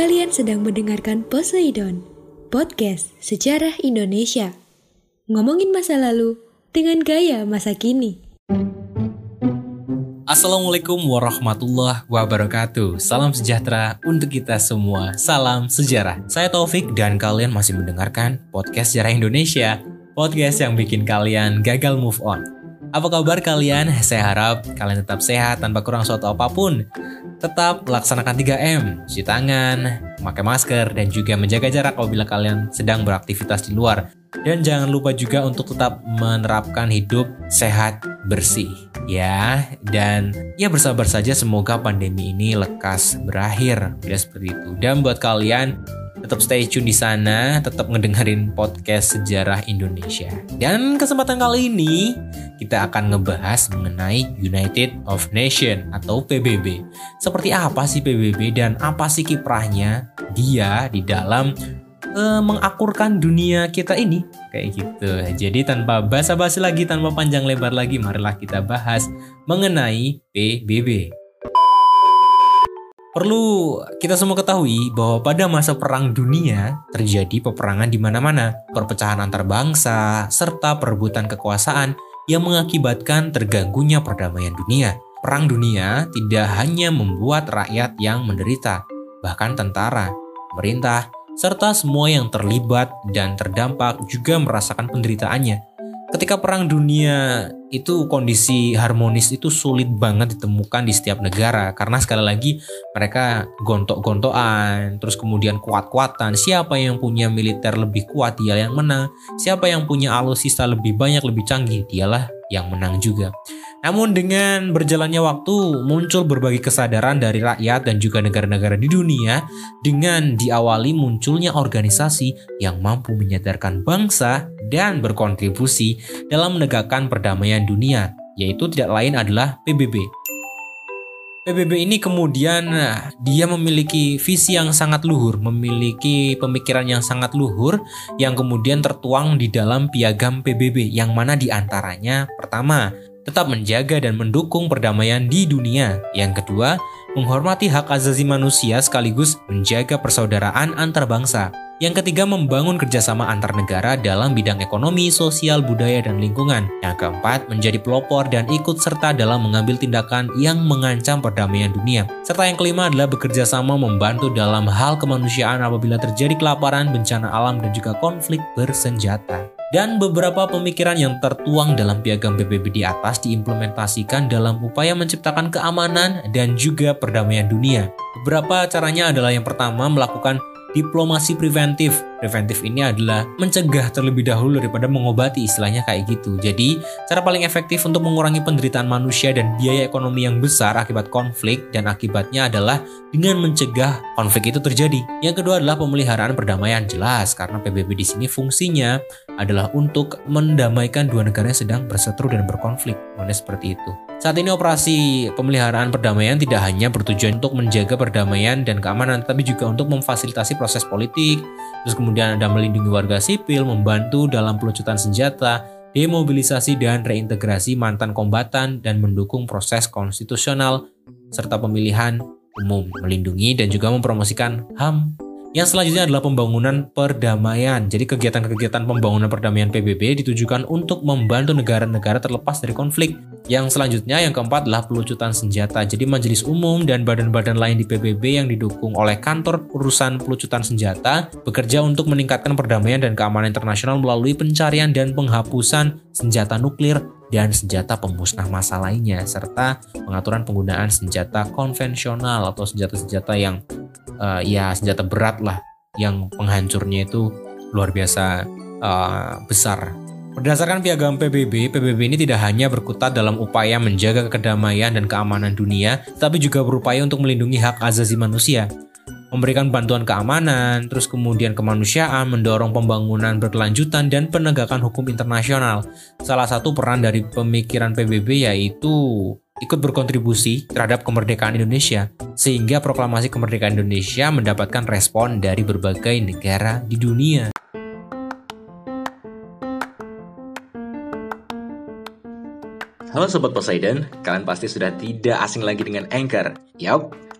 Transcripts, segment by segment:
Kalian sedang mendengarkan Poseidon, podcast sejarah Indonesia. Ngomongin masa lalu dengan gaya masa kini. Assalamualaikum warahmatullahi wabarakatuh Salam sejahtera untuk kita semua Salam sejarah Saya Taufik dan kalian masih mendengarkan Podcast Sejarah Indonesia Podcast yang bikin kalian gagal move on Apa kabar kalian? Saya harap kalian tetap sehat tanpa kurang suatu apa pun Tetap laksanakan 3M Cuci tangan, memakai masker, dan juga menjaga jarak apabila kalian sedang beraktivitas di luar. Dan jangan lupa juga untuk tetap menerapkan hidup sehat bersih ya. Dan ya bersabar saja semoga pandemi ini lekas berakhir. Ya seperti itu. Dan buat kalian tetap stay tune di sana tetap ngedengerin podcast sejarah Indonesia dan kesempatan kali ini kita akan ngebahas mengenai United of Nation atau PBB seperti apa sih PBB dan apa sih kiprahnya dia di dalam uh, mengakurkan dunia kita ini kayak gitu. Jadi tanpa basa-basi lagi, tanpa panjang lebar lagi, marilah kita bahas mengenai PBB. Perlu kita semua ketahui bahwa pada masa perang dunia terjadi peperangan di mana-mana, perpecahan antar bangsa, serta perebutan kekuasaan yang mengakibatkan terganggunya perdamaian dunia. Perang dunia tidak hanya membuat rakyat yang menderita, bahkan tentara, pemerintah, serta semua yang terlibat dan terdampak juga merasakan penderitaannya. Ketika perang dunia itu kondisi harmonis itu sulit banget ditemukan di setiap negara karena sekali lagi mereka gontok-gontokan, terus kemudian kuat-kuatan. Siapa yang punya militer lebih kuat dia yang menang, siapa yang punya alutsista lebih banyak lebih canggih dialah yang menang juga. Namun dengan berjalannya waktu muncul berbagai kesadaran dari rakyat dan juga negara-negara di dunia dengan diawali munculnya organisasi yang mampu menyadarkan bangsa dan berkontribusi dalam menegakkan perdamaian dunia, yaitu tidak lain adalah PBB. PBB ini kemudian dia memiliki visi yang sangat luhur, memiliki pemikiran yang sangat luhur yang kemudian tertuang di dalam piagam PBB yang mana di antaranya pertama tetap menjaga dan mendukung perdamaian di dunia. Yang kedua, menghormati hak asasi manusia sekaligus menjaga persaudaraan antar bangsa. Yang ketiga, membangun kerjasama antar negara dalam bidang ekonomi, sosial, budaya, dan lingkungan. Yang keempat, menjadi pelopor dan ikut serta dalam mengambil tindakan yang mengancam perdamaian dunia. Serta yang kelima adalah bekerja sama membantu dalam hal kemanusiaan apabila terjadi kelaparan, bencana alam, dan juga konflik bersenjata. Dan beberapa pemikiran yang tertuang dalam piagam PBB di atas diimplementasikan dalam upaya menciptakan keamanan dan juga perdamaian dunia. Beberapa caranya adalah yang pertama melakukan diplomasi preventif. Preventif ini adalah mencegah terlebih dahulu daripada mengobati istilahnya kayak gitu. Jadi, cara paling efektif untuk mengurangi penderitaan manusia dan biaya ekonomi yang besar akibat konflik dan akibatnya adalah dengan mencegah konflik itu terjadi. Yang kedua adalah pemeliharaan perdamaian jelas karena PBB di sini fungsinya adalah untuk mendamaikan dua negara yang sedang berseteru dan berkonflik. Mana seperti itu. Saat ini operasi pemeliharaan perdamaian tidak hanya bertujuan untuk menjaga perdamaian dan keamanan, tapi juga untuk memfasilitasi proses politik, terus kemudian ada melindungi warga sipil, membantu dalam pelucutan senjata, demobilisasi dan reintegrasi mantan kombatan, dan mendukung proses konstitusional serta pemilihan umum, melindungi dan juga mempromosikan HAM yang selanjutnya adalah pembangunan perdamaian. Jadi kegiatan-kegiatan pembangunan perdamaian PBB ditujukan untuk membantu negara-negara terlepas dari konflik. Yang selanjutnya yang keempat adalah pelucutan senjata. Jadi majelis umum dan badan-badan lain di PBB yang didukung oleh kantor urusan pelucutan senjata bekerja untuk meningkatkan perdamaian dan keamanan internasional melalui pencarian dan penghapusan senjata nuklir dan senjata pemusnah massa lainnya serta pengaturan penggunaan senjata konvensional atau senjata-senjata yang uh, ya senjata berat lah yang penghancurnya itu luar biasa uh, besar. Berdasarkan piagam PBB, PBB ini tidak hanya berkutat dalam upaya menjaga kedamaian dan keamanan dunia, tapi juga berupaya untuk melindungi hak asasi manusia memberikan bantuan keamanan, terus kemudian kemanusiaan, mendorong pembangunan berkelanjutan dan penegakan hukum internasional. Salah satu peran dari pemikiran PBB yaitu ikut berkontribusi terhadap kemerdekaan Indonesia, sehingga proklamasi kemerdekaan Indonesia mendapatkan respon dari berbagai negara di dunia. Halo Sobat Poseidon, kalian pasti sudah tidak asing lagi dengan Anchor. Yap,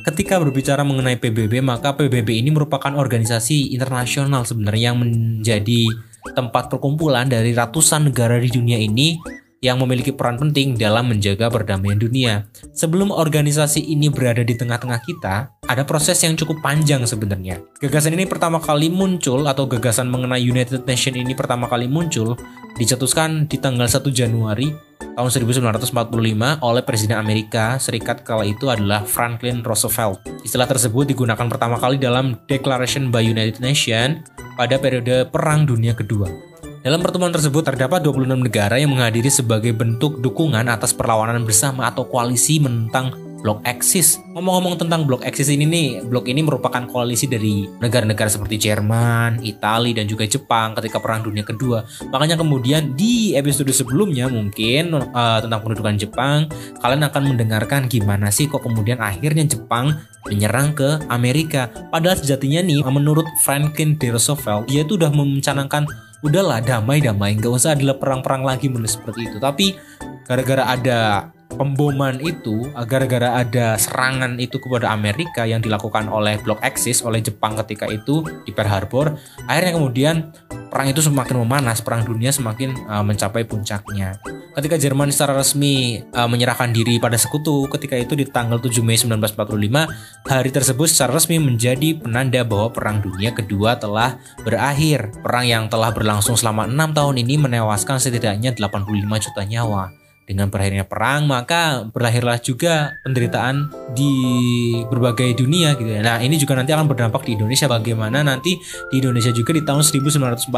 Ketika berbicara mengenai PBB, maka PBB ini merupakan organisasi internasional sebenarnya yang menjadi tempat perkumpulan dari ratusan negara di dunia ini yang memiliki peran penting dalam menjaga perdamaian dunia. Sebelum organisasi ini berada di tengah-tengah kita, ada proses yang cukup panjang sebenarnya. Gagasan ini pertama kali muncul atau gagasan mengenai United Nations ini pertama kali muncul dicetuskan di tanggal 1 Januari tahun 1945 oleh Presiden Amerika Serikat kala itu adalah Franklin Roosevelt. Istilah tersebut digunakan pertama kali dalam Declaration by United Nations pada periode Perang Dunia Kedua. Dalam pertemuan tersebut terdapat 26 negara yang menghadiri sebagai bentuk dukungan atas perlawanan bersama atau koalisi menentang Blok Axis. Ngomong-ngomong tentang Blok Axis ini nih, blok ini merupakan koalisi dari negara-negara seperti Jerman, Italia, dan juga Jepang ketika Perang Dunia Kedua. Makanya kemudian di episode sebelumnya mungkin uh, tentang pendudukan Jepang, kalian akan mendengarkan gimana sih kok kemudian akhirnya Jepang menyerang ke Amerika. Padahal sejatinya nih, menurut Franklin D. Roosevelt, dia tuh udah mencanangkan udahlah damai-damai nggak usah ada perang-perang lagi menurut seperti itu tapi gara-gara ada pemboman itu gara-gara ada serangan itu kepada Amerika yang dilakukan oleh Blok Axis oleh Jepang ketika itu di Pearl Harbor akhirnya kemudian perang itu semakin memanas perang dunia semakin uh, mencapai puncaknya. Ketika Jerman secara resmi uh, menyerahkan diri pada sekutu ketika itu di tanggal 7 Mei 1945 hari tersebut secara resmi menjadi penanda bahwa perang dunia kedua telah berakhir. Perang yang telah berlangsung selama enam tahun ini menewaskan setidaknya 85 juta nyawa dengan berakhirnya perang, maka berlahirlah juga penderitaan di berbagai dunia gitu ya. Nah, ini juga nanti akan berdampak di Indonesia bagaimana nanti di Indonesia juga di tahun 1945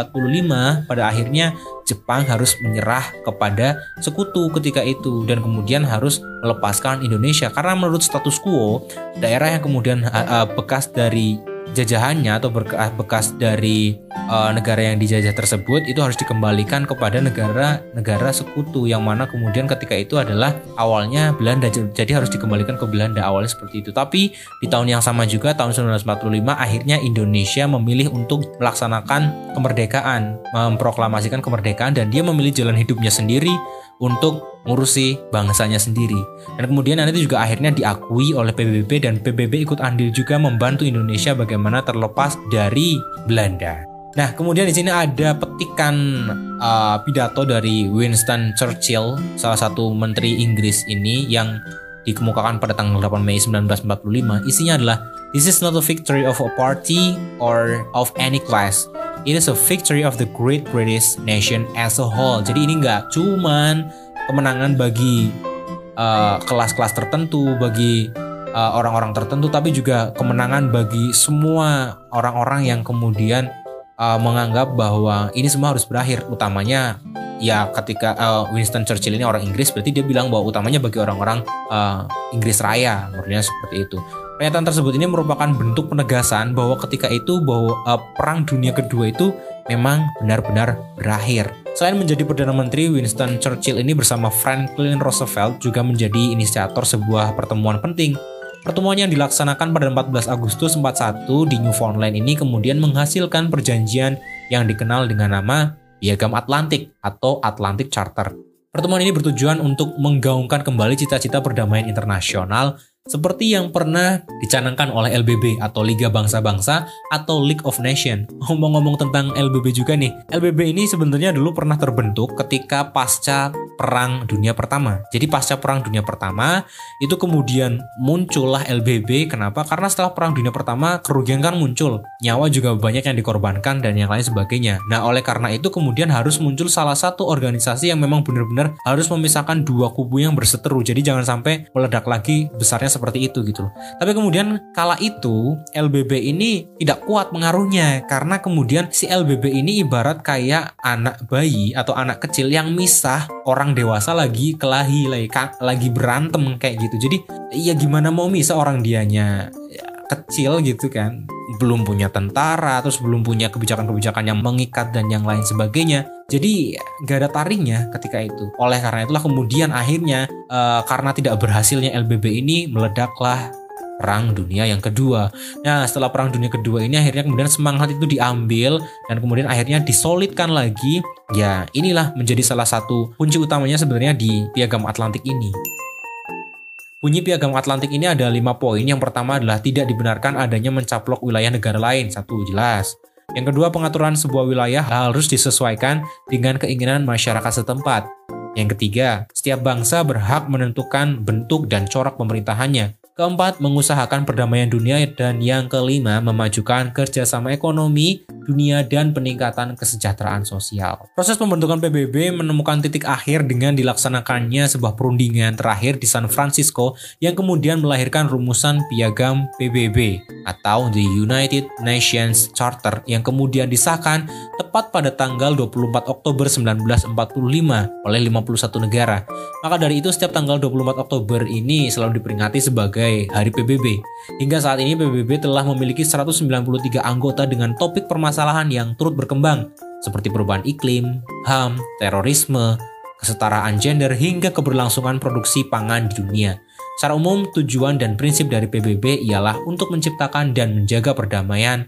pada akhirnya Jepang harus menyerah kepada sekutu ketika itu dan kemudian harus melepaskan Indonesia karena menurut status quo daerah yang kemudian uh, bekas dari jajahannya atau bekas dari uh, negara yang dijajah tersebut itu harus dikembalikan kepada negara-negara sekutu yang mana kemudian ketika itu adalah awalnya Belanda jadi harus dikembalikan ke Belanda awalnya seperti itu. Tapi di tahun yang sama juga tahun 1945 akhirnya Indonesia memilih untuk melaksanakan kemerdekaan memproklamasikan kemerdekaan dan dia memilih jalan hidupnya sendiri untuk ngurusi bangsanya sendiri. Dan kemudian nanti juga akhirnya diakui oleh PBB dan PBB ikut andil juga membantu Indonesia bagaimana terlepas dari Belanda. Nah, kemudian di sini ada petikan uh, pidato dari Winston Churchill, salah satu menteri Inggris ini yang dikemukakan pada tanggal 8 Mei 1945. Isinya adalah This is not a victory of a party or of any class. It is a victory of the great British nation as a whole. Jadi ini nggak cuman kemenangan bagi uh, kelas-kelas uh, tertentu, bagi uh, orang-orang uh, tertentu, tapi juga kemenangan bagi semua orang-orang yang kemudian uh, menganggap bahwa ini semua harus berakhir. Utamanya ya ketika uh, Winston Churchill ini orang Inggris, berarti dia bilang bahwa utamanya bagi orang-orang uh, Inggris Raya, menurutnya seperti itu. Pernyataan tersebut ini merupakan bentuk penegasan bahwa ketika itu bahwa uh, perang dunia kedua itu memang benar-benar berakhir. Selain menjadi Perdana Menteri, Winston Churchill ini bersama Franklin Roosevelt juga menjadi inisiator sebuah pertemuan penting. Pertemuan yang dilaksanakan pada 14 Agustus 41 di Newfoundland ini kemudian menghasilkan perjanjian yang dikenal dengan nama Piagam Atlantik atau Atlantic Charter. Pertemuan ini bertujuan untuk menggaungkan kembali cita-cita perdamaian internasional seperti yang pernah dicanangkan oleh LBB atau Liga Bangsa-Bangsa atau League of Nation. Ngomong-ngomong tentang LBB juga nih, LBB ini sebenarnya dulu pernah terbentuk ketika pasca Perang Dunia Pertama. Jadi pasca Perang Dunia Pertama itu kemudian muncullah LBB. Kenapa? Karena setelah Perang Dunia Pertama kerugian kan muncul, nyawa juga banyak yang dikorbankan dan yang lain sebagainya. Nah oleh karena itu kemudian harus muncul salah satu organisasi yang memang benar-benar harus memisahkan dua kubu yang berseteru. Jadi jangan sampai meledak lagi besarnya seperti itu gitu loh. Tapi kemudian kala itu LBB ini tidak kuat pengaruhnya karena kemudian si LBB ini ibarat kayak anak bayi atau anak kecil yang misah orang dewasa lagi kelahi lagi lagi berantem kayak gitu. Jadi ya gimana mau misah orang dianya? Ya, kecil gitu kan. Belum punya tentara terus belum punya kebijakan-kebijakan yang mengikat dan yang lain sebagainya. Jadi gak ada taringnya ketika itu. Oleh karena itulah kemudian akhirnya uh, karena tidak berhasilnya LBB ini meledaklah Perang Dunia yang kedua. Nah, setelah Perang Dunia kedua ini akhirnya kemudian semangat itu diambil dan kemudian akhirnya disolidkan lagi. Ya, inilah menjadi salah satu kunci utamanya sebenarnya di Piagam Atlantik ini. Bunyi piagam Atlantik ini ada lima poin. Yang pertama adalah tidak dibenarkan adanya mencaplok wilayah negara lain. Satu jelas. Yang kedua, pengaturan sebuah wilayah harus disesuaikan dengan keinginan masyarakat setempat. Yang ketiga, setiap bangsa berhak menentukan bentuk dan corak pemerintahannya. Keempat, mengusahakan perdamaian dunia dan yang kelima, memajukan kerjasama ekonomi dunia dan peningkatan kesejahteraan sosial. Proses pembentukan PBB menemukan titik akhir dengan dilaksanakannya sebuah perundingan terakhir di San Francisco yang kemudian melahirkan rumusan piagam PBB atau The United Nations Charter yang kemudian disahkan tepat pada tanggal 24 Oktober 1945 oleh 51 negara. Maka dari itu setiap tanggal 24 Oktober ini selalu diperingati sebagai Hari PBB. Hingga saat ini PBB telah memiliki 193 anggota dengan topik permasalahan yang turut berkembang, seperti perubahan iklim, HAM, terorisme, kesetaraan gender, hingga keberlangsungan produksi pangan di dunia. Secara umum, tujuan dan prinsip dari PBB ialah untuk menciptakan dan menjaga perdamaian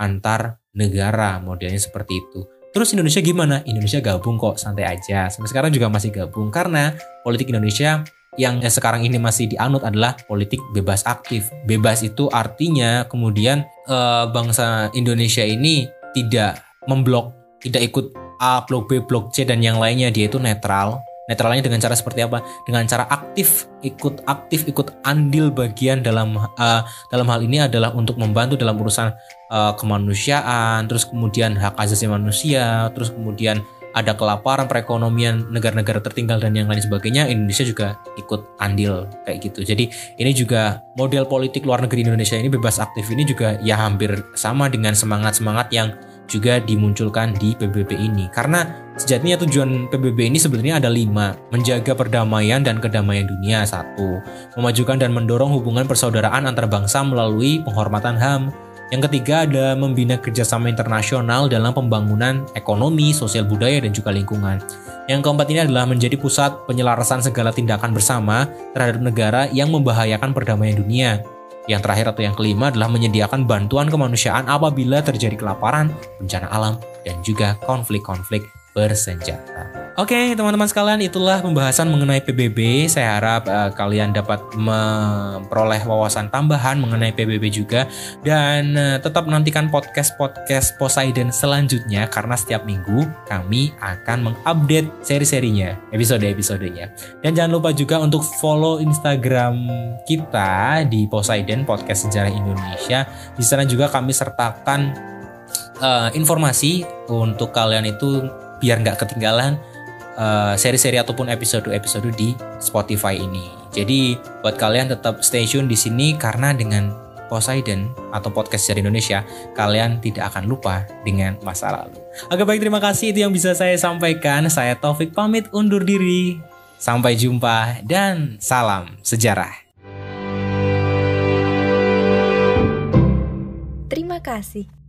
antar negara, modelnya seperti itu. Terus Indonesia gimana? Indonesia gabung kok, santai aja. Sampai sekarang juga masih gabung karena politik Indonesia yang sekarang ini masih dianut adalah politik bebas aktif. Bebas itu artinya kemudian e, bangsa Indonesia ini tidak memblok, tidak ikut A, blok B, blok C dan yang lainnya dia itu netral. Netralnya dengan cara seperti apa? Dengan cara aktif, ikut aktif, ikut andil bagian dalam uh, dalam hal ini adalah untuk membantu dalam urusan uh, kemanusiaan, terus kemudian hak asasi manusia, terus kemudian ada kelaparan perekonomian negara-negara tertinggal dan yang lain sebagainya Indonesia juga ikut andil kayak gitu jadi ini juga model politik luar negeri Indonesia ini bebas aktif ini juga ya hampir sama dengan semangat-semangat yang juga dimunculkan di PBB ini karena sejatinya tujuan PBB ini sebenarnya ada lima menjaga perdamaian dan kedamaian dunia satu memajukan dan mendorong hubungan persaudaraan antar bangsa melalui penghormatan HAM yang ketiga ada membina kerjasama internasional dalam pembangunan ekonomi, sosial budaya, dan juga lingkungan. Yang keempat ini adalah menjadi pusat penyelarasan segala tindakan bersama terhadap negara yang membahayakan perdamaian dunia. Yang terakhir atau yang kelima adalah menyediakan bantuan kemanusiaan apabila terjadi kelaparan, bencana alam, dan juga konflik-konflik bersenjata. Oke, okay, teman-teman sekalian, itulah pembahasan mengenai PBB. Saya harap uh, kalian dapat memperoleh wawasan tambahan mengenai PBB juga dan uh, tetap nantikan podcast-podcast Poseidon selanjutnya karena setiap minggu kami akan mengupdate seri-serinya, episode-episodenya. Dan jangan lupa juga untuk follow Instagram kita di Poseidon Podcast Sejarah Indonesia. Di sana juga kami sertakan uh, informasi untuk kalian itu biar nggak ketinggalan Eh, seri-seri uh, ataupun episode-episode di Spotify ini. Jadi buat kalian tetap stay tune di sini karena dengan Poseidon atau podcast dari Indonesia, kalian tidak akan lupa dengan masa lalu. Oke baik terima kasih itu yang bisa saya sampaikan. Saya Taufik pamit undur diri. Sampai jumpa dan salam sejarah. Terima kasih.